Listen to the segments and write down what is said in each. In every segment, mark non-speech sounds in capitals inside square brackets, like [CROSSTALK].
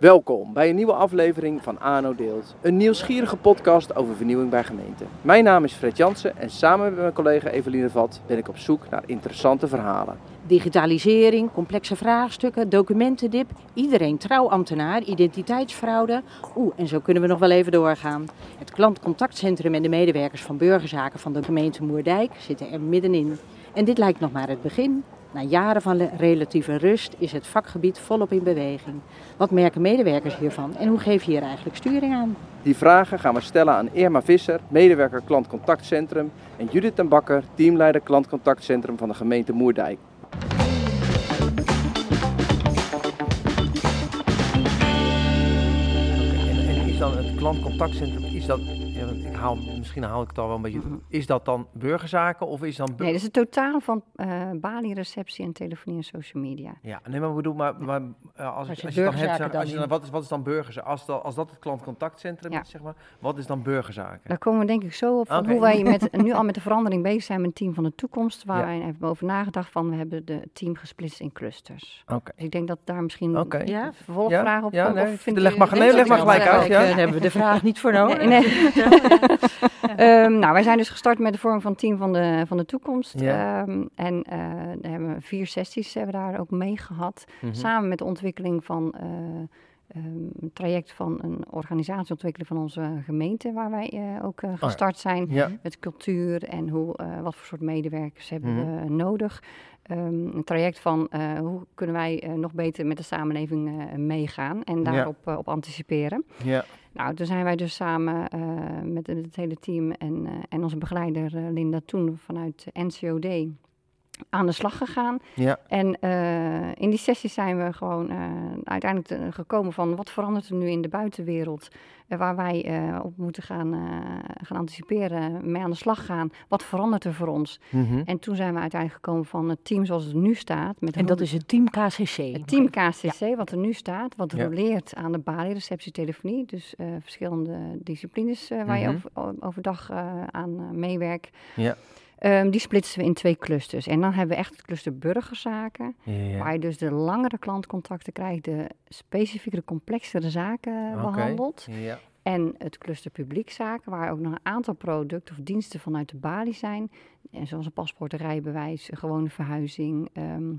Welkom bij een nieuwe aflevering van ANO Deelt, een nieuwsgierige podcast over vernieuwing bij gemeenten. Mijn naam is Fred Jansen en samen met mijn collega Eveline Vat ben ik op zoek naar interessante verhalen. Digitalisering, complexe vraagstukken, documentendip, iedereen trouwambtenaar, identiteitsfraude. Oeh, en zo kunnen we nog wel even doorgaan. Het klantcontactcentrum en de medewerkers van burgerzaken van de gemeente Moerdijk zitten er middenin. En dit lijkt nog maar het begin. Na jaren van relatieve rust is het vakgebied volop in beweging. Wat merken medewerkers hiervan en hoe geef je hier eigenlijk sturing aan? Die vragen gaan we stellen aan Irma Visser, medewerker klantcontactcentrum, en Judith ten Bakker, teamleider klantcontactcentrum van de gemeente Moerdijk. En, is dan het klantcontactcentrum, is dat ik haal, misschien haal ik het al wel een beetje. Is dat dan burgerzaken of is dan. Nee, dat is het totaal van uh, receptie en telefonie en social media. Ja, nee, maar bedoel, maar, maar uh, als, als, je, als je dan hebt, als je dan, wat, is, wat is dan burgerzaken? Als, dat, als dat het klantcontactcentrum is, zeg maar, wat is dan burgerzaken? Daar komen we denk ik zo op van hoe wij met, [LAUGHS] nu al met de verandering bezig zijn met het team van de toekomst. Waar wij hebben over nagedacht van, we hebben de team gesplitst in clusters. Oké. Dus ik denk dat daar misschien okay. ja, vervolgvragen op ja, nee, leg, maar, nee, leg maar gelijk uit. Ja. Daar hebben we de vraag niet voor nodig. Nee, [LAUGHS] [LAUGHS] nee. Um, [LAUGHS] nou, wij zijn dus gestart met de vorm van team van de, van de toekomst. Um, en uh, hebben vier sessies hebben we daar ook mee gehad. Mm -hmm. Samen met de ontwikkeling van uh, um, een traject van een organisatieontwikkeling van onze gemeente, waar wij uh, ook uh, gestart oh, zijn. Ja. Met cultuur en hoe, wat voor soort medewerkers hebben mm -hmm. we nodig. Um, een traject van hoe kunnen wij nog beter met de samenleving meegaan en daarop ja. op anticiperen. Ja. Nou, toen zijn wij dus samen met het hele team en, en onze begeleider Linda Toen vanuit NCOD aan de slag gegaan. Ja. En uh, in die sessies zijn we gewoon uh, uiteindelijk gekomen van wat verandert er nu in de buitenwereld, uh, waar wij op moeten gaan, gaan anticiperen, mee aan de slag gaan. Wat verandert er voor ons? Mm -hmm. En toen zijn we uiteindelijk gekomen van het team zoals het nu staat. Met en dat is het team KCC? Het team KCC, ja. wat er nu staat, wat ja. roleert aan de balie, receptie, telefonie. Dus verschillende disciplines waar mm -hmm. je Mhm. over, overdag aan meewerkt. Ja. Um, die splitsen we in twee clusters. En dan hebben we echt het cluster burgerzaken, Ja, waar je dus de langere klantcontacten krijgt, de specifiekere, complexere zaken Oké. behandelt. Ja. En het cluster publiekzaken, waar ook nog een aantal producten of diensten vanuit de balie zijn. En zoals een paspoort, een rijbewijs, een gewone verhuizing. ehm,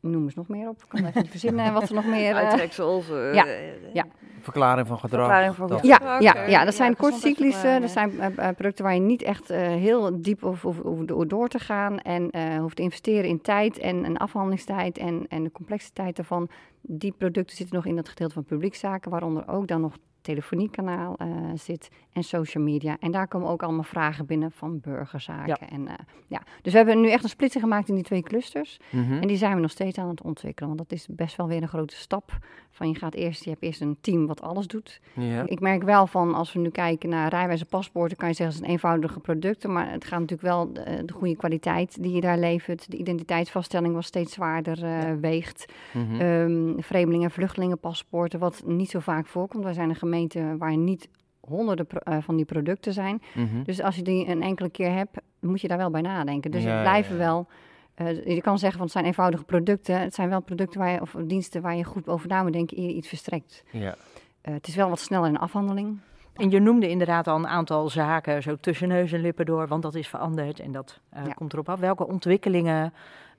noem eens nog meer op. Ik kan even niet verzinnen wat er nog [LAUGHS] meer... eh, Uittreksels. eh, ja, eh, ja. Verklaring van gedrag. Verklaring van gedrag. Ja, ja, ja, dat ja, zijn kortcyclische, gezondheidsverklaringen. dat zijn producten waar je niet echt eh, heel diep hoeft hoeft- hoeft door- door te gaan en eh, hoeft te investeren in tijd en, en afhandelingstijd en, en de complexiteit daarvan. Die producten zitten nog in dat gedeelte van publiekzaken, waaronder ook dan nog telefoniekanaal eh, zit en social media. En daar komen ook allemaal vragen binnen van burgerzaken. En, eh, ja. Dus we hebben nu echt een splitsing gemaakt in die twee clusters. Mhm. En die zijn we nog steeds aan het ontwikkelen. Want dat is best wel weer een grote stap. Van je gaat eerst, je hebt eerst een team wat alles doet. Ja. Ik merk wel van als we nu kijken naar rijwijze paspoorten, kan je zeggen het zijn eenvoudige producten. Maar het gaat natuurlijk wel de, de goede kwaliteit die je daar levert. De identiteitsvaststelling wat steeds zwaarder eh, weegt. Ehm, vreemdelingen- en vluchtelingenpaspoorten, wat niet zo vaak voorkomt. Wij zijn een gemeente waar niet honderden pro- eh, van die producten zijn. Mhm. Dus als je die een enkele keer hebt, moet je daar wel bij nadenken. Dus Ja, het blijven ja. wel. eh, je kan zeggen van het zijn eenvoudige producten. Het zijn wel producten waar je, of diensten waar je goed over na moet denken eer je iets verstrekt. Ja. Eh, het is wel wat sneller in afhandeling. En je noemde inderdaad al een aantal zaken, zo tussen neus en lippen door, want dat is veranderd en dat eh, Ja. komt erop af. Welke ontwikkelingen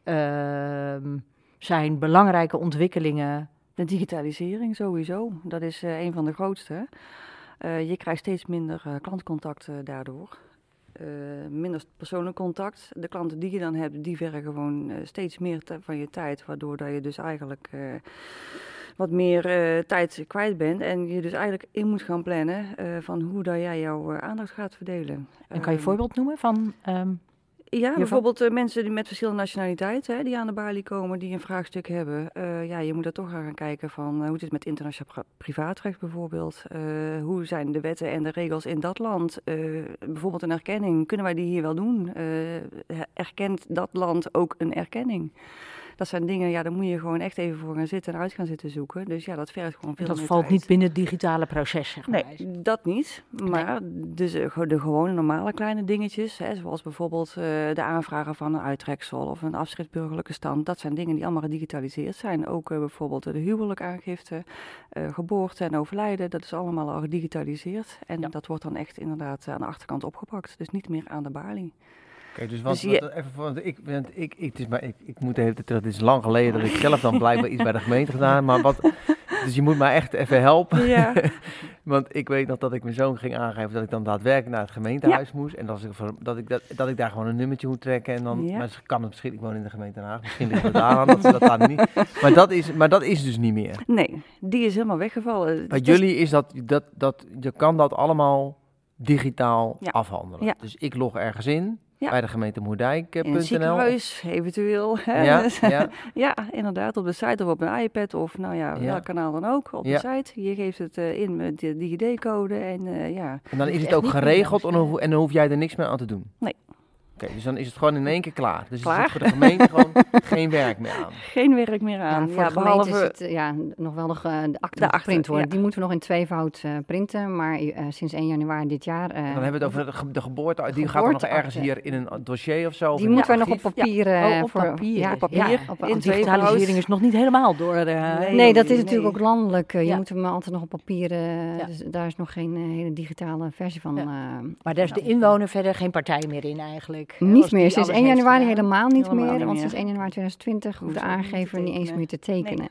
ehm, zijn belangrijke ontwikkelingen? De digitalisering sowieso, dat is eh, een van de grootste. Eh, je krijgt steeds minder eh, klantcontact daardoor. Minder persoonlijk contact. De klanten die je dan hebt, die vergen gewoon steeds meer van je tijd. Waardoor dat je dus eigenlijk wat meer tijd kwijt bent. En je dus eigenlijk in moet gaan plannen van hoe dat jij jouw aandacht gaat verdelen. En kan je een Ehm, voorbeeld noemen van... ehm, Ja, bijvoorbeeld eh, mensen die met verschillende nationaliteiten, hè, die aan de balie komen, die een vraagstuk hebben. Eh, ja, je moet daar toch gaan kijken van eh, hoe het is met internationaal pri- privaatrecht bijvoorbeeld. Hoe zijn de wetten en de regels in dat land? Bijvoorbeeld een erkenning, kunnen wij die hier wel doen? Erkent dat land ook een erkenning? Dat zijn dingen, ja, daar moet je gewoon echt even voor gaan zitten en uit gaan zitten zoeken. Dus ja, dat vergt gewoon veel Dat valt tijd. niet binnen het digitale proces, zeg maar. Nee, dat niet. Maar dus, eh, de gewone normale kleine dingetjes, hè, zoals bijvoorbeeld eh, de aanvragen van een uittreksel of een afschriftburgerlijke stand, dat zijn dingen die allemaal gedigitaliseerd zijn. Ook eh, bijvoorbeeld de huwelijkaangifte, eh, geboorte en overlijden, dat is allemaal al gedigitaliseerd. En Ja. dat wordt dan echt inderdaad aan de achterkant opgepakt, dus niet meer aan de balie. Kijk, dus wat, Dus je- wat- even voor, ik, want ik, ik, het is maar, ik, ik moet even terug, het is lang geleden dat ik zelf dan blijkbaar iets bij de gemeente gedaan maar wat, [LAUGHS] dus je moet mij echt even helpen. Ja. [LAUGHS] Want ik weet nog dat ik mijn zoon ging aangeven dat ik dan daadwerkelijk naar het gemeentehuis moest. En dat ik, dat, ik dat, dat ik daar gewoon een nummertje moet trekken. En dan, Ja. maar ze kan het misschien, ik woon in de gemeente Den Haag, misschien ligt het dat ze dat daar niet. Maar dat is, maar dat is dus niet meer. Nee, die is helemaal weggevallen. Bij jullie is dat, dat, dat, je kan dat allemaal digitaal afhandelen. Dus ik log ergens in Ja. bij de gemeente in Moerdijk.nl. het ziekenhuis, eventueel. hè. Ja, [LAUGHS] ja, Ja, inderdaad, op de site of op een iPad of nou ja, Ja. welk kanaal dan ook op Ja. de site. Je geeft het eh, in met de DigiD-code en eh, ja. en dan is het ook geregeld en dan, en dan hoef jij er niks meer aan te doen. Nee. Oké, dus dan is het gewoon in één keer klaar. Dus Klaar. zit voor de gemeente gewoon [LAUGHS] geen werk meer aan. Geen werk meer Ja, aan. voor de gemeente is het eh, ja, nog wel de, ge- de akte geprint worden. ja. Die moeten we nog in tweevoud eh, printen. Maar eh, sinds 1 januari dit jaar... eh, En dan hebben we het over de, ge- de geboorte. Die gaat er nog ergens hier in een dossier of zo? die moeten wij nog op papier... eh, Oh, op voor, papier. Ja, Op papier, Ja, in digitalisering is nog niet helemaal door. eh, Nee. Nee, dat is Nee. natuurlijk ook landelijk. eh, Je Ja. moet hem altijd nog op papier... eh, Ja. dus daar is nog geen eh, hele digitale versie van. Ja. eh, Maar daar is de inwoner verder geen partij meer in eigenlijk. Niet meer. Sinds alles 1 heeft januari helemaal niet Helemaal meer. niet Want meer. sinds 1 januari 2020 hoeft de aangever niet eens meer te tekenen.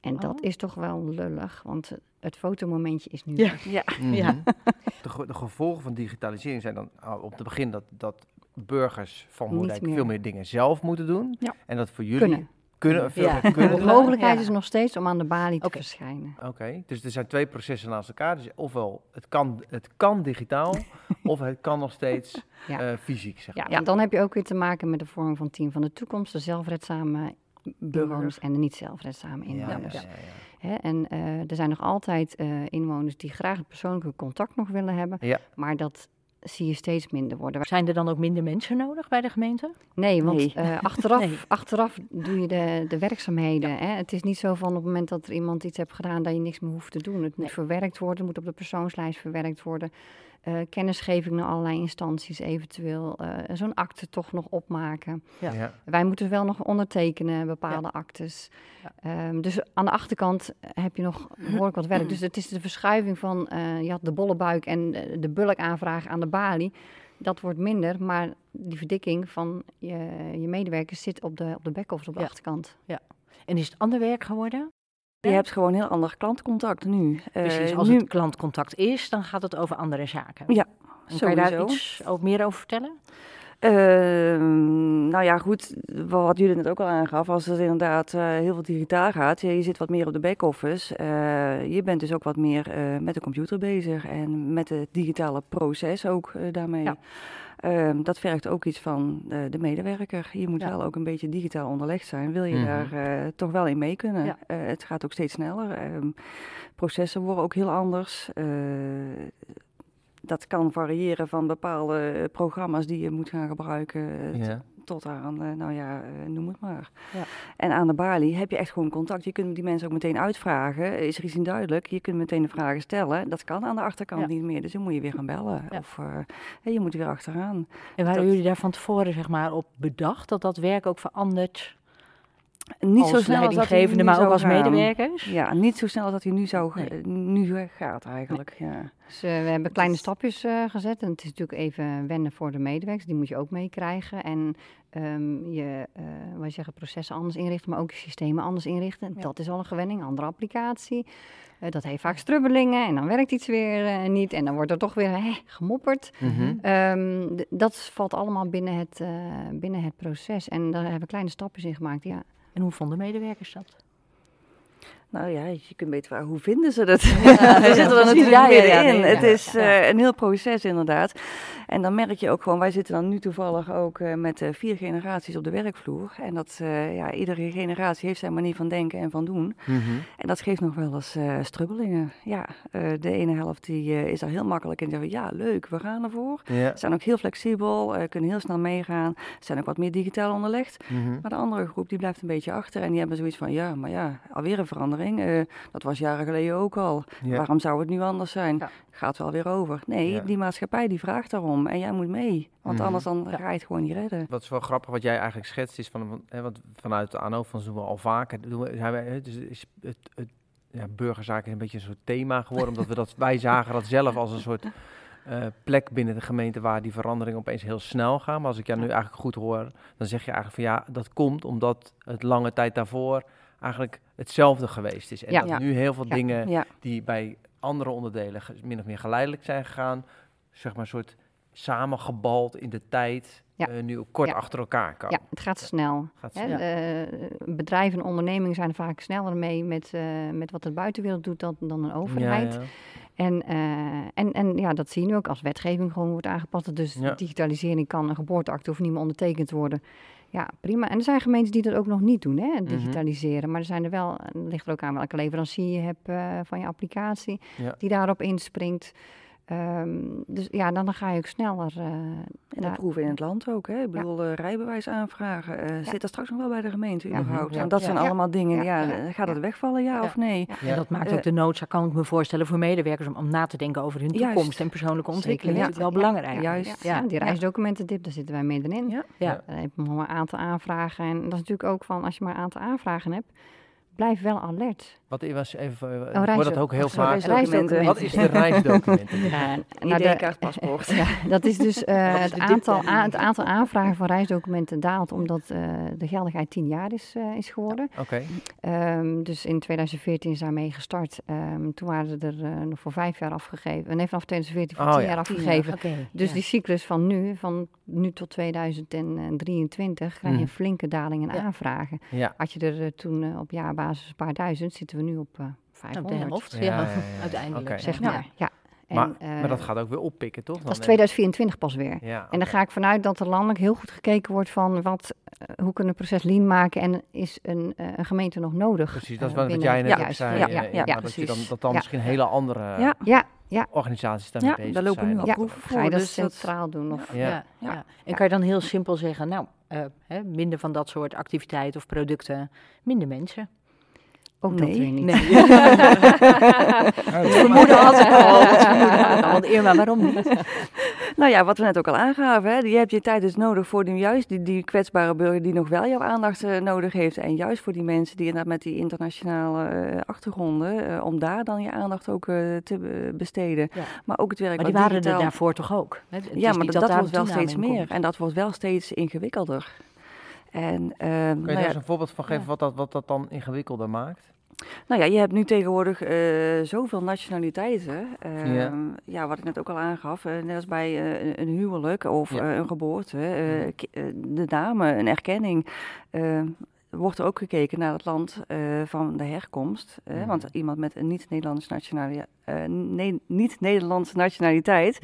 En dat Oh. is toch wel lullig, want het fotomomentje is nu. Ja. Ja, Mhm. Ja. [LAUGHS] De, ge- de gevolgen van digitalisering zijn dan al op het begin dat, dat burgers van Moerdijk veel meer dingen zelf moeten doen. Ja. En dat voor jullie Kunnen. Kunnen, veel Ja. kunnen De mogelijkheid Ja. is nog steeds om aan de balie te verschijnen. Oké, dus er zijn twee processen naast elkaar. Dus ofwel het kan, het kan digitaal, [LAUGHS] of het kan nog steeds Ja. eh, fysiek. Zeg Ja, maar. dan heb je ook weer te maken met de vorm van team van de toekomst, de zelfredzame inwoners en de niet zelfredzame Ja, inwoners. ja, ja, ja. Hè, en eh, er zijn nog altijd eh, inwoners die graag het persoonlijke contact nog willen hebben, Ja. maar dat zie je steeds minder worden. Zijn er dan ook minder mensen nodig bij de gemeente? Nee, want Nee. eh, achteraf, [LAUGHS] Nee. achteraf doe je de, de werkzaamheden. Hè? Het is niet zo van op het moment dat er iemand iets heeft gedaan dat je niks meer hoeft te doen. Het moet Nee. verwerkt worden, het moet op de persoonslijst verwerkt worden. Eh, kennisgeving naar allerlei instanties eventueel. eh, Zo'n akte toch nog opmaken. Ja. Ja. Wij moeten wel nog ondertekenen, bepaalde actes. Ja. Ehm, dus aan de achterkant heb je nog behoorlijk wat werk. Dus het is de verschuiving van, eh, je had de bolle buik en de bulkaanvraag aan de balie. Dat wordt minder, maar die verdikking van je, je medewerkers zit op de, op de back-office, op de Ja. achterkant. En is het ander werk geworden? je hebt gewoon heel ander klantcontact nu. Eh, Precies, als nu, het klantcontact is, dan gaat het over andere zaken. Ja, En kan je daar iets meer over vertellen? Ehm, nou ja, goed, wat jullie net ook al aangaf, als het inderdaad eh, heel veel digitaal gaat, je, je zit wat meer op de back-office. eh, je bent dus ook wat meer eh, met de computer bezig en met het digitale proces ook eh, daarmee. Ja. Ehm, dat vergt ook iets van eh, de medewerker. Je moet Ja. wel ook een beetje digitaal onderlegd zijn. Wil je Mhm. daar eh, toch wel in mee kunnen? Ja. Eh, het gaat ook steeds sneller. Ehm, processen worden ook heel anders. Dat kan variëren van bepaalde programma's die je moet gaan gebruiken eh, Ja. tot aan, eh, nou ja, eh, noem het maar. Ja. En aan de balie heb je echt gewoon contact. Je kunt die mensen ook meteen uitvragen. Is er iets niet duidelijk? Je kunt meteen de vragen stellen. Dat kan aan de achterkant Ja. niet meer. Dus dan moet je weer gaan bellen. Ja. Of hè, je moet weer achteraan. En waren Dat- jullie daar van tevoren zeg maar, op bedacht dat dat werk ook verandert? Niet als zo snel als dat hij nu maar ook zou als gaan. medewerkers? Ja, niet zo snel als dat hij nu, zou, Nee. eh, nu gaat eigenlijk. Ja. Dus eh, we hebben kleine stapjes eh, gezet. En het is natuurlijk even wennen voor de medewerkers. Die moet je ook meekrijgen. En ehm, je, eh wij zeggen, processen anders inrichten, maar ook je systemen anders inrichten. Ja. Dat is al een gewenning, andere applicatie. Eh, dat heeft vaak strubbelingen en dan werkt iets weer eh, niet. En dan wordt er toch weer hè, gemopperd. Mhm. Ehm, d- dat valt allemaal binnen het, eh, binnen het proces. En daar hebben we kleine stapjes in gemaakt, ja. En hoe vonden medewerkers dat? Nou ja, je kunt beter vragen, hoe vinden ze dat? Ja, We [LAUGHS] zitten er natuurlijk Ja, ja, nee, het is eh, een heel proces inderdaad. En dan merk je ook gewoon, wij zitten dan nu toevallig ook uh, met uh, vier generaties op de werkvloer. En dat, uh, ja, iedere generatie heeft zijn manier van denken en van doen. Mhm. En dat geeft nog wel eens strubbelingen. Ja, de ene helft die, is daar heel makkelijk in. Zeggen, ja, leuk, we gaan ervoor. Ja. Ze zijn ook heel flexibel, kunnen heel snel meegaan. Zijn ook wat meer digitaal onderlegd. Mhm. Maar de andere groep die blijft een beetje achter. En die hebben zoiets van, ja, maar ja, alweer een verandering. dat was jaren geleden ook al. Ja. Waarom zou het nu anders zijn? Ja. Gaat wel weer over. Nee, die maatschappij die vraagt daarom. En jij moet mee. Want Mhm. anders dan ga je het gewoon niet redden. Wat is wel grappig wat jij eigenlijk schetst is van, hè, want vanuit de ANO van doen we al vaker. Doen we, zijn wij, hè, dus is het, het ja, burgerzaken is een beetje een soort thema geworden, omdat we dat [LAUGHS] wij zagen dat zelf als een soort eh, plek binnen de gemeente waar die veranderingen opeens heel snel gaan. Maar als ik jou nu eigenlijk goed hoor, dan zeg je eigenlijk van ja, dat komt omdat het lange tijd daarvoor eigenlijk hetzelfde geweest is. En Ja. dat Ja. nu heel veel Ja. dingen Ja, die bij andere onderdelen min of meer geleidelijk zijn gegaan, zeg maar een soort samengebald in de tijd, Ja. eh, nu kort Ja. achter elkaar komen. Ja, het gaat snel. Gaat Hè, snel. eh, bedrijven en ondernemingen zijn vaak sneller mee met, eh, met wat de buitenwereld doet dan, dan een overheid. Ja. En, en, en ja, dat zie je nu ook als wetgeving gewoon wordt aangepast. Dus digitalisering kan een geboorteakte hoeft niet meer ondertekend te worden. Ja, prima. En er zijn gemeentes die dat ook nog niet doen, hè, digitaliseren. Maar er zijn er wel, ligt er ook aan welke leverancier je hebt van je applicatie, die daarop inspringt. Ehm, dus ja, dan, dan ga je ook sneller. eh, en dat daar- proeven in het land ook. Hè? Ik bedoel, eh, rijbewijs aanvragen. eh, Zit dat straks nog wel bij de gemeente Ja. überhaupt? Ja. En dat Ja. zijn Ja. allemaal dingen, ja, Ja. gaat het Ja. wegvallen, ja, Ja. of nee? Ja. Ja. En dat maakt ook de noodzaak, kan ik me voorstellen, voor medewerkers om, om na te denken over hun Juist. toekomst en persoonlijke ontwikkeling. ja. Dat is wel belangrijk. Juist. Ja, Ja. die reisdocumentendip, daar zitten wij middenin. Ja. Ja. Dan heb je nog een aantal aanvragen. En dat is natuurlijk ook van, als je maar een aantal aanvragen hebt, blijf wel alert. Wat was even, reis- hoor dat ook heel vaak. reisdocumenten. Wat is de reisdocument? Ja, nou, de- paspoort. [LAUGHS] ja, dat is dus [LAUGHS] eh, is het, aantal, a- het aantal aanvragen van reisdocumenten daalt omdat eh, de geldigheid 10 jaar is, eh, is geworden. Oké, Ehm, dus in 2014 is daarmee gestart. Ehm, toen waren er eh, nog voor vijf jaar afgegeven. Nee, vanaf 2014 voor Oh, 10 ja. jaar Tien afgegeven. jaar, oké, Dus ja. die cyclus van nu, van nu tot 2023, krijg je een Mhm. flinke daling in Ja. aanvragen. ja. Had je er toen op jaarbasis een paar duizend, zitten we nu op eh Nou, 500. de helft, Ja, ja, ja, ja, ja. [LAUGHS] uiteindelijk. Oké. Zeg Ja. maar, ja. En, Maar, eh, maar dat gaat ook weer oppikken, toch? dat is 2024 pas weer. Ja, En dan ga ik vanuit dat er landelijk heel goed gekeken wordt van wat, eh, hoe kunnen we het proces lean maken en is een, eh, een gemeente nog nodig? Precies, dat is eh, wat, jij net ja, ook zei. Ja, eh, ja, ja, maar dat, je dan, dat dan Ja. misschien hele andere Ja. ja, ja, organisaties daarmee Ja, bezig daar lopen zijn. nu al ja. proeven Ga je voor. dat Dus dat, centraal doen? Of, Ja. Ja, Ja. ja. En kan je dan heel simpel zeggen, nou, eh, hè, minder van dat soort activiteiten of producten, minder mensen? Ook dat Nee. weer niet. Nee. [LAUGHS] Het vermoeden had ik al. Het [LAUGHS] vermoeden had ik al. Want Irma, waarom niet? [LAUGHS] Nou ja, wat we net ook al aangaven, hè, je hebt je tijd dus nodig voor die, juist die, die kwetsbare burger die nog wel jouw aandacht eh, nodig heeft. En juist voor die mensen die inderdaad met die internationale eh, achtergronden, eh, om daar dan je aandacht ook eh, te be- besteden. Ja. Maar ook het werk Maar die waren er daarvoor toch ook? hè? Het Ja, maar dat, dat wordt wel steeds meer. komt. En dat wordt wel steeds ingewikkelder. En, ehm, Kun je nou, daar ja, eens een voorbeeld van geven Ja. wat, dat, wat dat dan ingewikkelder maakt? nou ja, je hebt nu tegenwoordig eh, zoveel nationaliteiten. Ehm, Ja. ja. wat ik net ook al aangaf, eh, net als bij eh, een- een huwelijk of Ja. een geboorte, eh, de dame, een erkenning. eh, wordt er ook gekeken naar het land van de herkomst. Mhm. Want iemand met een niet-Nederlandse nationaliteit, niet-Nederlandse nationaliteit,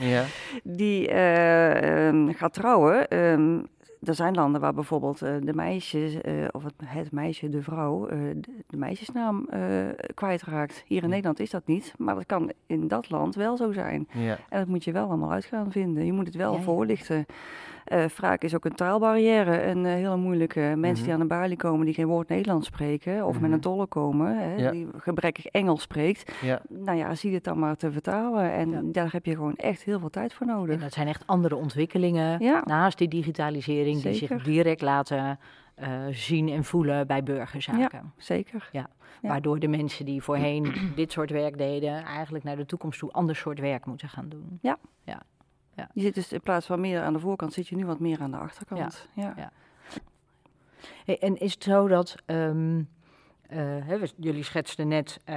die ehm, gaat trouwen. ehm, er zijn landen waar bijvoorbeeld eh, de meisjes, eh, of het, het meisje, de vrouw, eh, de, de meisjesnaam eh, kwijtraakt. Hier in Ja. Nederland is dat niet, maar dat kan in dat land wel zo zijn. Ja. En dat moet je wel allemaal uit gaan vinden. Je moet het wel Ja, ja. Voorlichten. Eh vaak is ook een taalbarrière een eh, hele moeilijke. Mensen Mhm. die aan de balie komen die geen woord Nederlands spreken, of met Mhm. een tolk komen, hè, Ja. die gebrekkig Engels spreekt. Ja. Nou ja, zie het dan maar te vertalen. En Ja. daar heb je gewoon echt heel veel tijd voor nodig. En dat zijn echt andere ontwikkelingen Ja. naast die digitalisering die zich direct laten eh, zien en voelen bij burgerzaken. Zeker. Ja. Waardoor de mensen die voorheen dit soort werk deden, eigenlijk naar de toekomst toe ander soort werk moeten gaan doen. Je zit dus in plaats van meer aan de voorkant, zit je nu wat meer aan de achterkant. Ja. Ja. Hey, en is het zo dat, ehm, eh, we- jullie schetsten net, eh,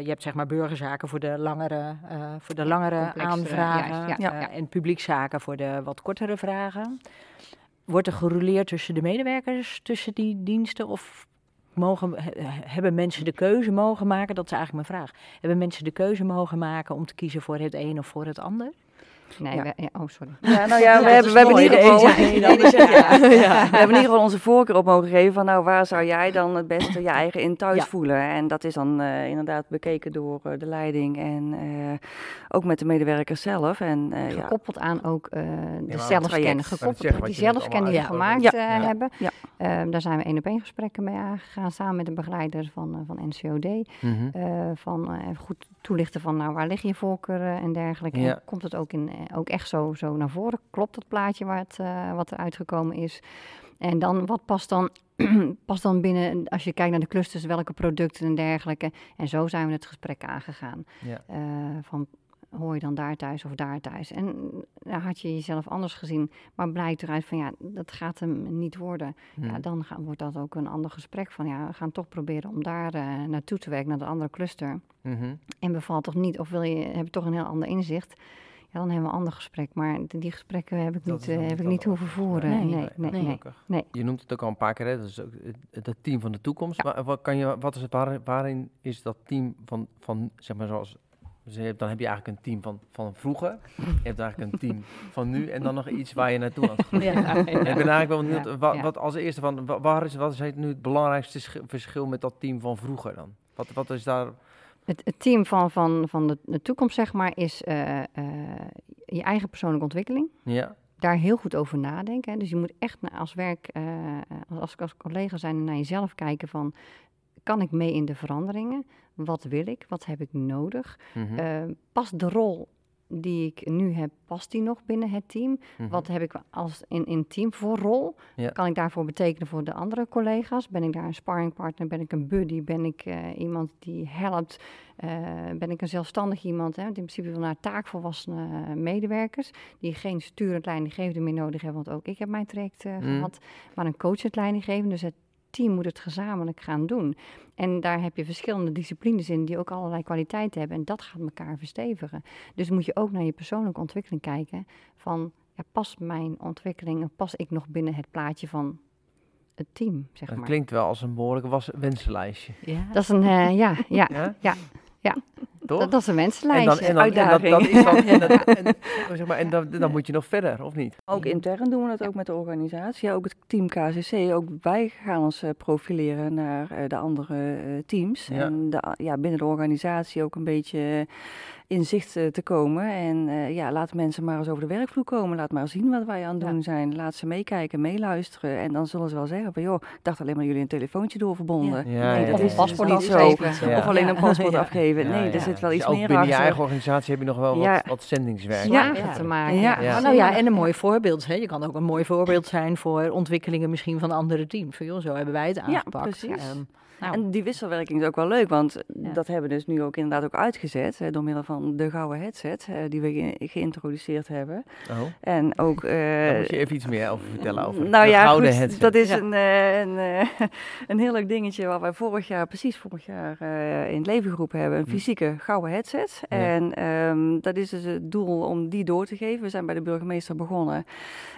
je hebt zeg maar burgerzaken voor de langere, eh, voor de langere aanvragen ja, ja. en publiekzaken voor de wat kortere vragen. Wordt er gerouleerd tussen de medewerkers, tussen die diensten of mogen, he- hebben mensen de keuze mogen maken? Dat is eigenlijk mijn vraag. Hebben mensen de keuze mogen maken om te kiezen voor het een of voor het ander? Nee, Ja. we- ja, oh sorry. Ja, nou ja, [LAUGHS] we hebben, we hebben in ieder geval, [LAUGHS] een we hebben in ieder geval onze voorkeur op mogen geven van nou waar zou jij dan het beste je eigen in thuis Ja. voelen. En dat is dan eh, inderdaad bekeken door eh, de leiding en eh, ook met de medewerkers zelf. En eh, ja, Gekoppeld aan ook eh, de zelfscan. Gekoppeld aan die zelfscan die we gemaakt hebben. Ja. Ehm, daar zijn we één op één gesprekken mee aangegaan. Samen met de begeleider van, van NCOD. Mhm. eh, van eh, goed toelichten van nou, waar liggen je voorkeuren en dergelijke. Ja. En komt het ook, in, ook echt zo, zo naar voren? Klopt dat plaatje waar het, eh, wat er uitgekomen is? En dan, wat past dan, [CLEARS THROAT] past dan binnen, als je kijkt naar de clusters, welke producten en dergelijke. En zo zijn we het gesprek aangegaan. Ja. Eh, van, hoor je dan daar thuis of daar thuis? En daar had je jezelf anders gezien, maar blijkt eruit van ja, dat gaat hem niet worden. Mhm. Ja, dan gaan, wordt dat ook een ander gesprek van ja, we gaan toch proberen om daar eh, naartoe te werken, naar de andere cluster. Mhm. En bevalt toch niet, of wil je, heb je toch een heel ander inzicht? Ja, dan hebben we een ander gesprek. Maar die, gesprekken heb ik Dat niet, eh, heb ik niet hoeven voeren. Nee, Nee, nee, nee, nee. nee. Gelukkig. nee. Je noemt het ook al een paar keer, hè? dat is ook het, het team van de toekomst. Maar wat, kan je, wat is het, waar, waarin is dat team van, van zeg maar zoals, dus je hebt- dan heb je eigenlijk een team van, van vroeger, je hebt eigenlijk een team van nu en dan nog iets waar je naartoe aan het groeien. Ja. En ik ben eigenlijk wel benieuwd, wat als eerste van, wa- waar is, wat is nu het belangrijkste schi- verschil met dat team van vroeger dan? Wat, wat is daar, Het, het team van, van, van de, de toekomst, zeg maar, is eh, eh, je eigen persoonlijke ontwikkeling. ja, Daar heel goed over nadenken. Hè. Dus je moet echt als werk, eh, als, als collega zijn, naar jezelf kijken van... Kan ik mee in de veranderingen? Wat wil ik? Wat heb ik nodig? Eh, past de rol die ik nu heb, past die nog binnen het team? mhm. Wat heb ik als in, in team voor rol? Ja. Kan ik daarvoor betekenen voor de andere collega's? Ben ik daar een sparringpartner? Ben ik een buddy? Ben ik eh, iemand die helpt? Eh, ben ik een zelfstandig iemand? Hè? Want in principe wil naar taakvolwassene eh, medewerkers die geen sturend leidinggevende meer nodig hebben. Want ook ik heb mijn traject Mm. gehad, maar een coachend leidinggevende. Dus het team moet het gezamenlijk gaan doen. En daar heb je verschillende disciplines in die ook allerlei kwaliteiten hebben. En dat gaat elkaar verstevigen. Dus moet je ook naar je persoonlijke ontwikkeling kijken. Van, ja, past mijn ontwikkeling, en pas ik nog binnen het plaatje van het team, zeg maar. klinkt wel als een behoorlijk was wensenlijstje. Ja. Dat is een, eh, ja, ja, Ja? ja, ja. Toch? Dat, dat is een en mensenlijstje. dan, en dan, en dat, uitdaging. dat is dan, [LAUGHS] en, dat- en, zeg maar, en dan, dan moet je nog verder, of niet? Ook intern doen we dat ook met de organisatie. Ja, ook het team KCC. Ook wij gaan ons eh, profileren naar eh, de andere eh, teams. Ja. En de, ja, binnen de organisatie ook een beetje in zicht eh, te komen. En eh, ja, laat mensen maar eens over de werkvloer komen. Laat maar zien wat wij aan het Ja. doen zijn. Laat ze meekijken, meeluisteren. En dan zullen ze wel zeggen van, joh, ik dacht alleen maar jullie een telefoontje doorverbonden. Ja, nee, ja, dat ja. is Of een paspoort niet zo. Ja. Of alleen Ja. een paspoort Ja. afgeven. Ja, Nee, ja. er zit wel Dus iets ook meer binnen je achter. eigen organisatie heb je nog wel wat, Ja. wat zendingswerk. Ja. te maken. Ja. Ja. Nou ja, en een mooi voorbeeld. Hè. Je kan ook een mooi voorbeeld zijn voor ontwikkelingen misschien van andere teams. Van, joh, zo hebben wij het aangepakt. precies. Ehm, nou, En die wisselwerking is ook wel leuk, want Ja. dat hebben we dus nu ook inderdaad ook uitgezet. Hè, door middel van de gouden headset eh, die we ge- geïntroduceerd hebben. Oh, En ook... eh, daar moet je even iets meer over vertellen. Over nou de ja, gouden goed, headset. dat is Ja. een, eh, een, eh, [LAUGHS] een heel leuk dingetje waar wij vorig jaar, precies vorig jaar, eh, in het leven geroepen hebben. Een Hm. fysieke gouden headset. Ja. En ehm, dat is dus het doel om die door te geven. We zijn bij de burgemeester begonnen.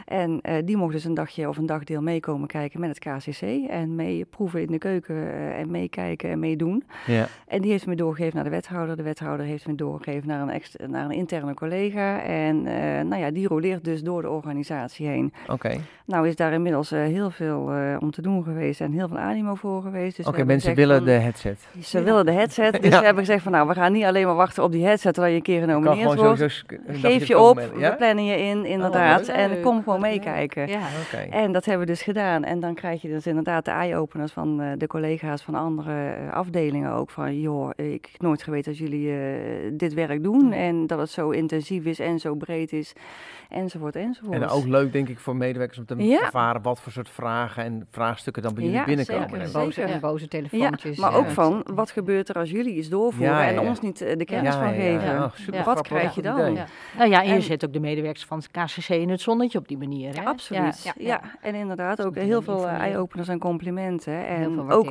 En eh, die mocht dus een dagje of een dagdeel meekomen kijken met het KCC. En mee proeven in de keuken eh, en meekijken en meedoen. Ja. En die heeft me doorgegeven naar de wethouder. De wethouder heeft me doorgegeven naar een, naar een interne collega. En eh, nou ja, die roleert dus door de organisatie heen. Oké, Nou is daar inmiddels eh, heel veel eh, om te doen geweest en heel veel animo voor geweest. Dus Oké, mensen willen van- de headset. Ze willen de headset, [LAUGHS] dus Ja. we hebben gezegd van nou, we gaan niet alleen maar wachten op die headset terwijl je een keer genomineerd wordt. sowieso Geef je op, met- we plannen je in, inderdaad. leuk. en kom gewoon meekijken. ja. Oké. En dat hebben we dus gedaan. En dan krijg je dus inderdaad de eye-openers van de collega's van andere eh, afdelingen ook. Van, joh, ik heb nooit geweten dat jullie eh, dit werk doen. En dat het zo intensief is en zo breed is. Enzovoort, enzovoort. En ook leuk, denk ik, voor medewerkers om te Ja. ervaren wat voor soort vragen en vraagstukken dan bij jullie Ja, binnenkomen. zeker, boze, en boze Ja, telefoontjes. maar ja. ook van, wat gebeurt er als jullie iets doorvoeren Ja, ja, en ons niet eh, de kennis Ja, van geven? Ja, super Ja. Wat krijg je dan? Nou ja, en je En- zet ook de medewerkers van het KCC in het zonnetje op die manier. Hè? Absoluut. Ja, Ja, ja. en inderdaad ook heel veel eye-openers en complimenten. En Heel veel ook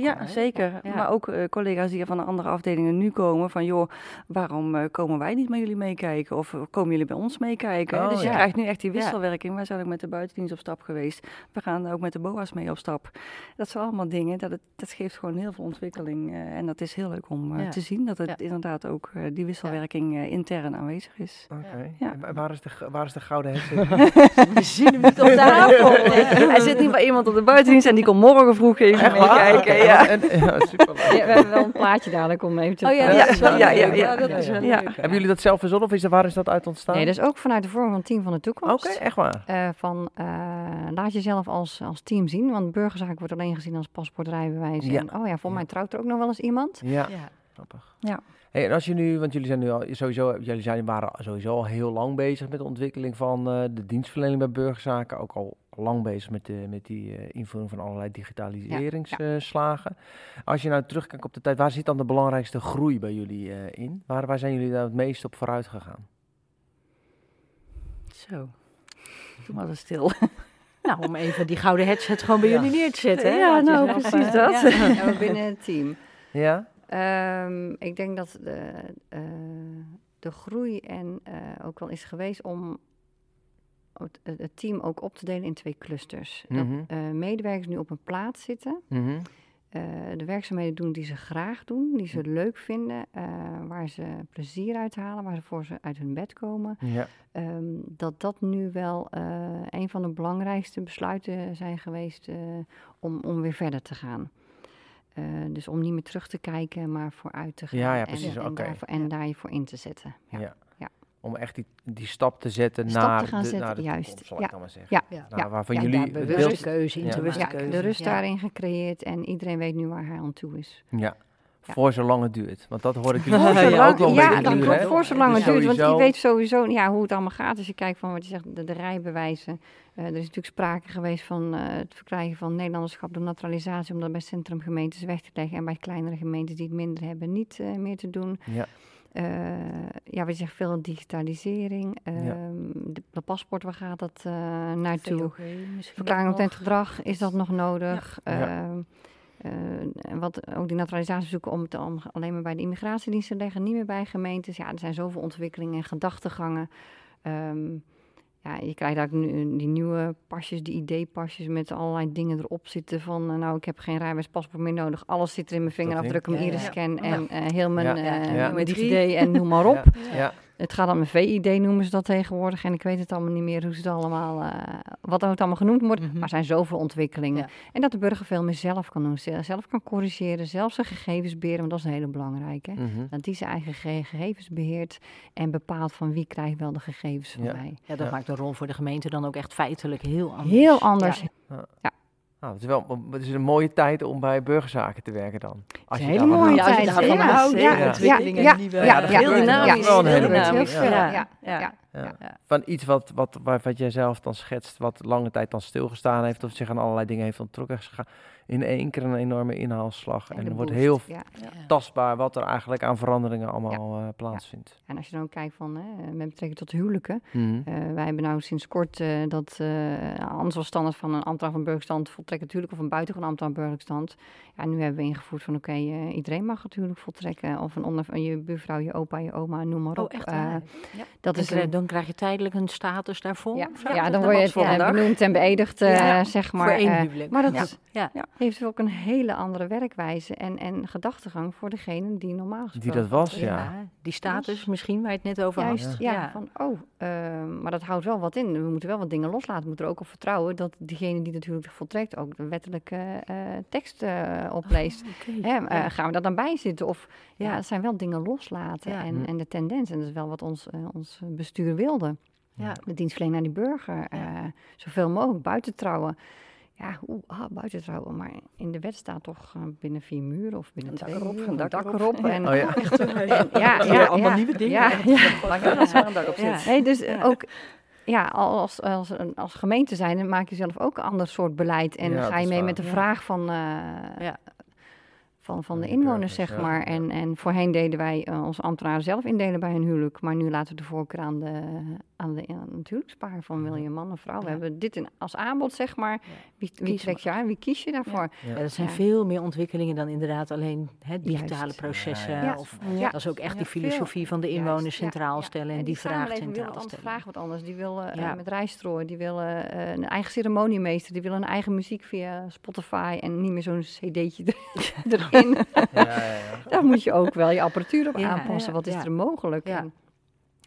Ja, hoor. zeker. Ja. Maar ook eh, collega's die van de andere afdelingen nu komen van joh, waarom eh, komen wij niet met jullie meekijken? Of komen jullie bij ons meekijken? Oh, dus je ja. krijgt nu echt die Ja. wisselwerking. Wij zijn ook met de buitendienst op stap geweest. We gaan ook met de BOA's mee op stap. Dat zijn allemaal dingen, dat, het, dat geeft gewoon heel veel ontwikkeling. eh, en dat is heel leuk om Ja. te zien dat het Ja. inderdaad ook die wisselwerking eh, intern aanwezig is. Oké. Ja. Waar, is de, waar is de gouden headset? [LAUGHS] We zien hem niet op tafel. [LAUGHS] Hij zit niet bij iemand op de buitendienst en die komt morgen vroeg even meekijken. Ja. En, ja, superleuk. Ja, we hebben wel een plaatje dadelijk om even te Oh ja, plaatsen. dat is wel Ja, leuk. ja, ja. dat is wel. Hebben jullie dat zelf verzonnen of is waar is dat uit ontstaan? Nee, dat is ook vanuit de vorm van Team van de Oké, Toekomst. echt waar. Eh, van eh, laat jezelf als, als team zien, want burgerzaak wordt alleen gezien als paspoortrijbewijs. Ja. En, oh ja, volgens mij trouwt er ook nog wel eens iemand. Ja, Ja. grappig. Ja. Hey, en als je nu, want jullie zijn nu al sowieso, jullie zijn, waren sowieso al heel lang bezig met de ontwikkeling van eh, de dienstverlening bij burgerzaken. Ook al lang bezig met, de, met die eh, invoering van allerlei digitaliseringsslagen. Als je nou terugkijkt op de tijd, waar zit dan de belangrijkste groei bij jullie eh, in? Waar, waar zijn jullie daar het meest op vooruit gegaan? Zo. Doe maar eens stil. [LAUGHS] Nou, om even die gouden headset gewoon bij Ja. jullie neer te zetten. hè? Ja, nou, precies dat. ja. Binnen het team. Ja? Ehm, ik denk dat de, eh, de groei en eh, ook wel is geweest om het, het team ook op te delen in twee clusters. Mhm. Dat eh, medewerkers nu op een plaats zitten, Mhm. de werkzaamheden doen die ze graag doen, die ze leuk vinden, waar ze plezier uit halen, waarvoor ze uit hun bed komen. Ja. Ehm, dat dat nu wel een van de belangrijkste besluiten zijn geweest om, om weer verder te gaan. Eh, dus om niet meer terug te kijken, maar vooruit te gaan. Ja, precies, En, daarvoor, en daar je voor in te zetten. Ja. Ja. Ja. Om echt die, die stap te zetten Stap naar, te gaan de, zetten, naar de juist. toekomst, zal Ja. ik dan maar zeggen. Ja. Ja. Nou, waarvan Ja, jullie bewuste keuze in Bewuste keuze. de rust Ja. daarin gecreëerd en iedereen weet nu waar hij aan toe is. Ja. Ja. Voor zolang het duurt. Want dat hoor ik [LAUGHS] jullie ook wel een ja, beetje dat klopt. Voor zolang Dus het duurt. Want je weet sowieso ja, hoe het allemaal gaat. Als je kijkt van wat je zegt, de, de rijbewijzen. Eh, er is natuurlijk sprake geweest van eh, het verkrijgen van Nederlanderschap door naturalisatie. Om dat bij centrumgemeentes weg te leggen. En bij kleinere gemeentes die het minder hebben niet eh, meer te doen. Ja. Eh, ja, we zeggen veel digitalisering. Ehm de, de paspoort, waar gaat dat eh, naartoe? Verklaring omtrent gedrag, is dat nog nodig? Ja. Eh, en wat ook die naturalisatiezoeken om het om alleen maar bij de immigratiedienst te leggen, niet meer bij gemeentes. Ja, er zijn zoveel ontwikkelingen en gedachtegangen. Ehm, ja, je krijgt ook nu die nieuwe pasjes, die ID-pasjes met allerlei dingen erop zitten van, eh, nou, ik heb geen rijbewijspaspoort meer nodig. Alles zit er in mijn vingerafdruk, mijn Ja, iris-scan Ja. en eh, heel mijn Ja. eh, Ja. mijn DigiD en noem maar op. Het gaat om een VID noemen ze dat tegenwoordig. En ik weet het allemaal niet meer hoe ze het allemaal, eh, wat het allemaal genoemd wordt. Mhm. Maar er zijn zoveel ontwikkelingen. Ja. En dat de burger veel meer zelf kan doen. ze- Zelf kan corrigeren, zelf zijn gegevens beheren. Want dat is een hele belangrijke. Mhm. Dat die zijn eigen ge- gegevens beheert. En bepaalt van wie krijgt wel de gegevens van Ja. mij. Ja, dat Ja. maakt de rol voor de gemeente dan ook echt feitelijk heel anders. Heel anders. Ja. Nou, het, is wel, het is een mooie tijd om bij burgerzaken te werken dan. Als een je hele mooie houdt. Ja, als je tijd. daarvan Ja, houdt, ja, ja, ontwikkelingen, ja, nieuwe- ja, heel dynamisch, heel dynamisch. Van iets wat, wat, wat, wat jij zelf dan schetst, wat lange tijd dan stilgestaan heeft, of zich aan allerlei dingen heeft onttrokken, in één keer een enorme inhaalslag. En er wordt boost, heel ja. tastbaar wat er eigenlijk aan veranderingen allemaal eh, plaatsvindt. En als je dan kijkt van, hè, met betrekking tot huwelijken. Mhm. Eh, wij hebben nou sinds kort eh, dat uh, anders was standaard van een ambtenaar van burgerstand voltrekken natuurlijk of een buitengewoon ambtenaar burgerstand. Ja, nu hebben we ingevoerd van oké, eh, iedereen mag het huwelijk voltrekken of een onder, je buurvrouw, je opa, je oma, noem maar Oh, op. echt Eh, waar? dat is Dan, een, dan krijg je tijdelijk een status daarvoor? ja, dan word je voor benoemd en beëdigd, eh, Ja, zeg voor maar. één eh, huwelijk. maar dat Ja. Ja. heeft ook een hele andere werkwijze en, en gedachtegang voor degene die normaal gesproken... Die dat was, ja. Ja, die status misschien waar je het net over Juist, had. ja. Van, oh, ehm, maar dat houdt wel wat in. We moeten wel wat dingen loslaten. We moeten er ook op vertrouwen dat diegene die natuurlijk voltrekt ook de wettelijke eh, tekst eh, opleest. Oké. Hè, eh, gaan we daar dan bij zitten? Of ja, Ja. het zijn wel dingen loslaten Ja. en, Hm. en de tendens. En dat is wel wat ons, ons bestuur wilde. Ja. De dienstverlening naar die burger. eh, zoveel mogelijk buiten trouwen. Ja, oeh, ah, buiten trouwen. Maar in de wet staat toch eh, binnen vier muren of binnen Een dak twee erop, muren, een dak dak erop. erop. En, Oh ja. en- ja, ja, Ja, allemaal ja. nieuwe dingen. Ja, ja. Maar wel als er een dak op Ja. zit. Nee, dus ook ja, als, als, als gemeente zijn, dan maak je zelf ook een ander soort beleid. En ga je mee waar. met de vraag van, eh, Ja. van, van de inwoners, zeg ja. maar. En, en voorheen deden wij eh, onze ambtenaren zelf indelen bij hun huwelijk. Maar nu laten we de voorkeur aan de, aan de aan het huwelijkspaar van wil je man of vrouw? We hebben dit in, als aanbod, zeg maar. Wie, wie trek je aan? Wie kies je daarvoor? Ja, dat zijn Ja. veel meer ontwikkelingen dan inderdaad alleen hè, digitale Juist. processen. Ja. Of, Ja. Dat is ook echt Ja, die veel. filosofie van de inwoners centraal ja. stellen en, die vraag wil centraal wat anders, stellen. vragen wat anders. Die wil eh, met rijstrooi, die wil eh, een eigen ceremoniemeester, die wil een eigen muziek via Spotify en niet meer zo'n cd'tje er- [LAUGHS] erin. Ja, ja, ja. Daar moet je ook wel je apparatuur op Ja, aanpassen. ja, wat is ja. er mogelijk? Ja. En,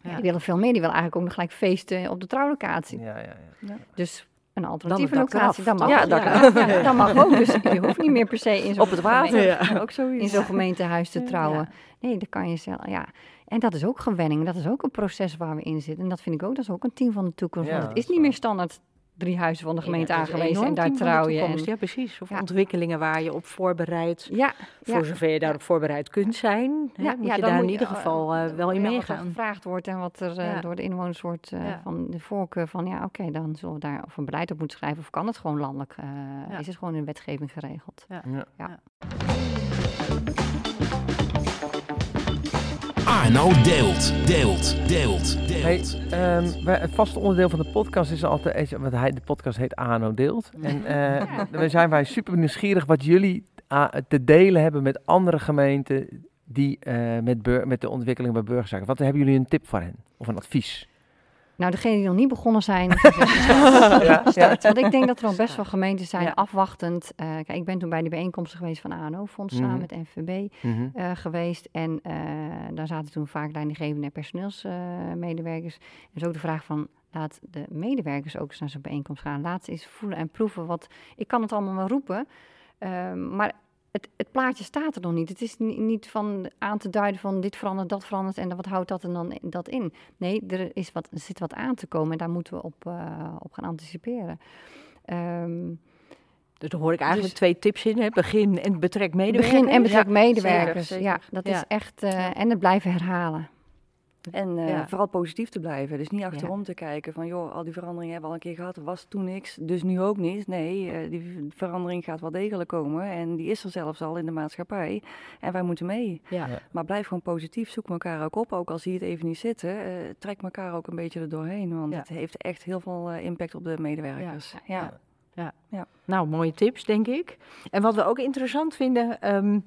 ja, Ja. die willen veel meer. Die willen eigenlijk ook nog gelijk feesten op de trouwlocatie. Ja, ja, ja. Dus een alternatieve locatie, dat mag. Ja, Ja, dak ja, [LAUGHS] dat mag ook. Dus je hoeft niet meer per se in zo'n Op het water, gemeente- ja. ook zoiets. in zo'n gemeentehuis te Ja. trouwen. Nee, dat kan je zelf. Ja. En dat is ook gewenning. Dat is ook een proces waar we in zitten. En dat vind ik ook, dat is ook een team van de toekomst. Ja, Want het dat is is niet meer standaard drie huizen van de gemeente Ja, aangewezen en daar trouw je. En, Ja, precies. Of Ja. ontwikkelingen waar je op voorbereidt. ja, Voor ja. zover je daarop voorbereid kunt zijn, hè, Ja, moet ja, je dan daar moet in je, ieder eh, geval eh, wel in ja, Wat er meegaan. gevraagd wordt en wat er eh, Ja. door de inwoners wordt eh, Ja. van de voorkeur van ja, oké, dan zullen we daar of een beleid op moeten schrijven of kan het gewoon landelijk? eh, Ja. Is het gewoon in wetgeving geregeld? Arno deelt, deelt, deelt, Hey, deelt. ehm, wij- het vaste onderdeel van de podcast is altijd, is- want hij, de podcast heet ANO Deelt. En eh, [LAUGHS] we zijn wij super nieuwsgierig wat jullie ah, te delen hebben met andere gemeenten die eh, met, met de ontwikkeling bij burgerzaken. Wat hebben jullie een tip voor hen? Of een advies? Nou, degenen die nog niet begonnen zijn, [LAUGHS] ja, start. Want ik denk dat er al best wel gemeenten zijn Ja. afwachtend. Eh, kijk, ik ben toen bij die bijeenkomsten geweest van ANO-fonds samen Mhm. met NVB. Mhm. eh, geweest. En eh, daar zaten toen vaak leidinggevende en personeelsmedewerkers. en dus ook de vraag van, laat de medewerkers ook eens naar zo'n bijeenkomst gaan. Laat ze eens voelen en proeven. Wat, ik kan het allemaal wel roepen, ehm, maar het, het plaatje staat er nog niet. Het is ni- niet van aan te duiden van dit verandert, dat verandert en wat houdt dat en dan dat in. Nee, er, is wat, er zit wat aan te komen en daar moeten we op, eh, op gaan anticiperen. Ehm, Dus daar hoor ik eigenlijk Dus- twee tips in. Hè. Begin en betrek medewerkers. begin en betrek Ja, medewerkers. zeker, Ja, dat Ja. is echt. eh, en het blijven herhalen. En eh, Ja. vooral positief te blijven. Dus niet achterom te kijken van, joh, al die veranderingen hebben we al een keer gehad. Er was toen niks, dus nu ook niet. Nee, eh, die verandering gaat wel degelijk komen. En die is er zelfs al in de maatschappij. En wij moeten mee. Ja. Ja. Maar blijf gewoon positief, zoek elkaar ook op. Ook al zie je het even niet zitten, eh, trek elkaar ook een beetje er doorheen. Want Ja. het heeft echt heel veel impact op de medewerkers. Ja. Nou, mooie tips, denk ik. En wat we ook interessant vinden, ehm,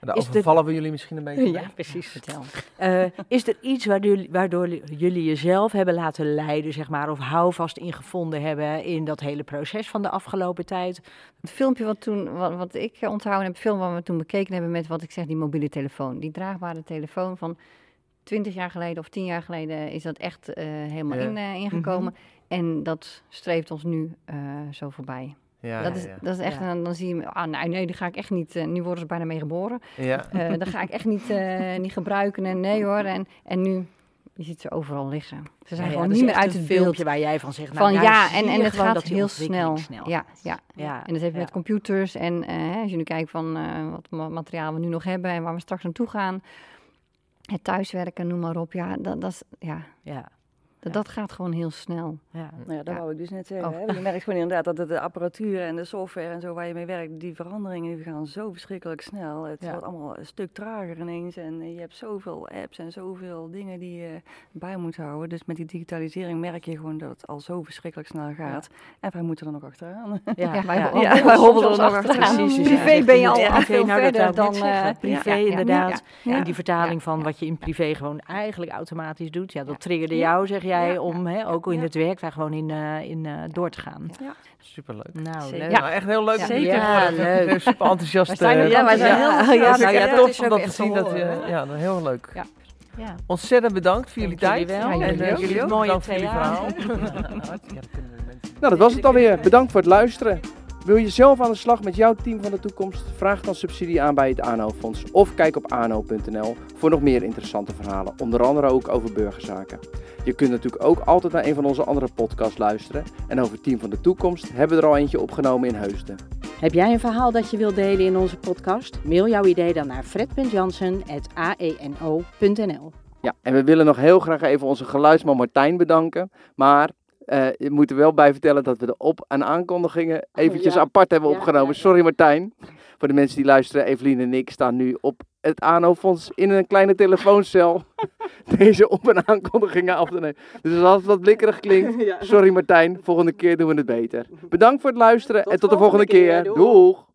Daar Is dit- overvallen we jullie misschien een beetje. mee. ja, precies. [LAUGHS] Vertel. Eh, is er iets waardoor, waardoor jullie jezelf hebben laten leiden, zeg maar, of houvast ingevonden hebben in dat hele proces van de afgelopen tijd? Het filmpje wat, toen, wat, wat ik onthouden heb, het film wat we toen bekeken hebben met wat ik zeg, die mobiele telefoon. Die draagbare telefoon van 20 jaar geleden of 10 jaar geleden is dat echt eh, helemaal Ja. in, eh, ingekomen. En dat streeft ons nu eh, zo voorbij. Ja, dat, is, ja. dat is echt, Ja. dan zie je, ah, nou, nee, die ga ik echt niet, eh, nu worden ze bijna mee geboren. Ja. Eh dat ga ik echt niet, eh, [LAUGHS] niet gebruiken en nee hoor. En, en nu, je ziet ze overal liggen. Ze zijn gewoon niet meer uit het beeld. filmpje waar jij van zegt, nou, Van daar ja, en, je en het gaat heel snel. snel Ja, ja. Ja, En dat heeft ja. met computers en hè, als je nu kijkt van eh, wat ma- materiaal we nu nog hebben en waar we straks naartoe gaan. Het thuiswerken, noem maar op. Ja, dat, dat, is, ja, Ja, dat, dat gaat gewoon heel snel. ja. Nou ja, dat Ja. wou ik dus net zeggen. Oh. Hè? Je merkt gewoon inderdaad dat de apparatuur en de software en zo waar je mee werkt, die veranderingen die gaan zo verschrikkelijk snel. Het Ja. wordt allemaal een stuk trager ineens en je hebt zoveel apps en zoveel dingen die je bij moet houden. Dus met die digitalisering merk je gewoon dat het al zo verschrikkelijk snel gaat. En wij moeten er nog achteraan. Ja, Ja, wij ja, hobbelen er nog achteraan. achteraan. Precies, ja. Privé ben je al Ja, veel nou, dat verder dan, eh, Privé inderdaad. ja, ja. En die vertaling Ja, van ja. wat je in privé gewoon eigenlijk automatisch doet. Ja, dat Ja. triggerde Ja. jou, zeg jij, Ja, om hè, ook in ja. het werk daar gewoon in, eh, in eh, door te gaan. Superleuk. Nou, Zeker. leuk. Ja, nou, echt heel leuk. Ja. om jullie Ja, leuk. Ik ben Super enthousiast. We zijn eh, Ja, wij zijn heel- ja, ja, ja, nou ja, ja, tof om dat te zien. Dat, ja, heel leuk. Ja. Ja. Ontzettend bedankt voor jullie Dank tijd. jullie wel. Ja, En jullie eh, ook. jullie ook Mooie bedankt voor jullie verhaal. [LAUGHS] ja, Nou, dat was het alweer. Bedankt voor het luisteren. Wil je zelf aan de slag met jouw team van de toekomst? Vraag dan subsidie aan bij het ANO-fonds of kijk op ano.nl voor nog meer interessante verhalen, onder andere ook over burgerzaken. Je kunt natuurlijk ook altijd naar een van onze andere podcasts luisteren. En over Team van de Toekomst hebben we er al eentje opgenomen in Heusden. Heb jij een verhaal dat je wilt delen in onze podcast? Mail jouw idee dan naar fred.jansen.aeno.nl Ja, en we willen nog heel graag even onze geluidsman Martijn bedanken. Maar eh je moet er wel bij vertellen dat we de op- en aankondigingen eventjes ja. apart hebben Ja, opgenomen. ja. Sorry Martijn. Voor de mensen die luisteren, Evelien en ik staan nu op het ANO-fonds in een kleine telefooncel [LAUGHS] deze op- en aankondigingen af te nemen. Dus als het wat blikkerig klinkt, [LAUGHS] sorry Martijn, volgende keer doen we het beter. Bedankt voor het luisteren en tot de volgende keer. Doeg!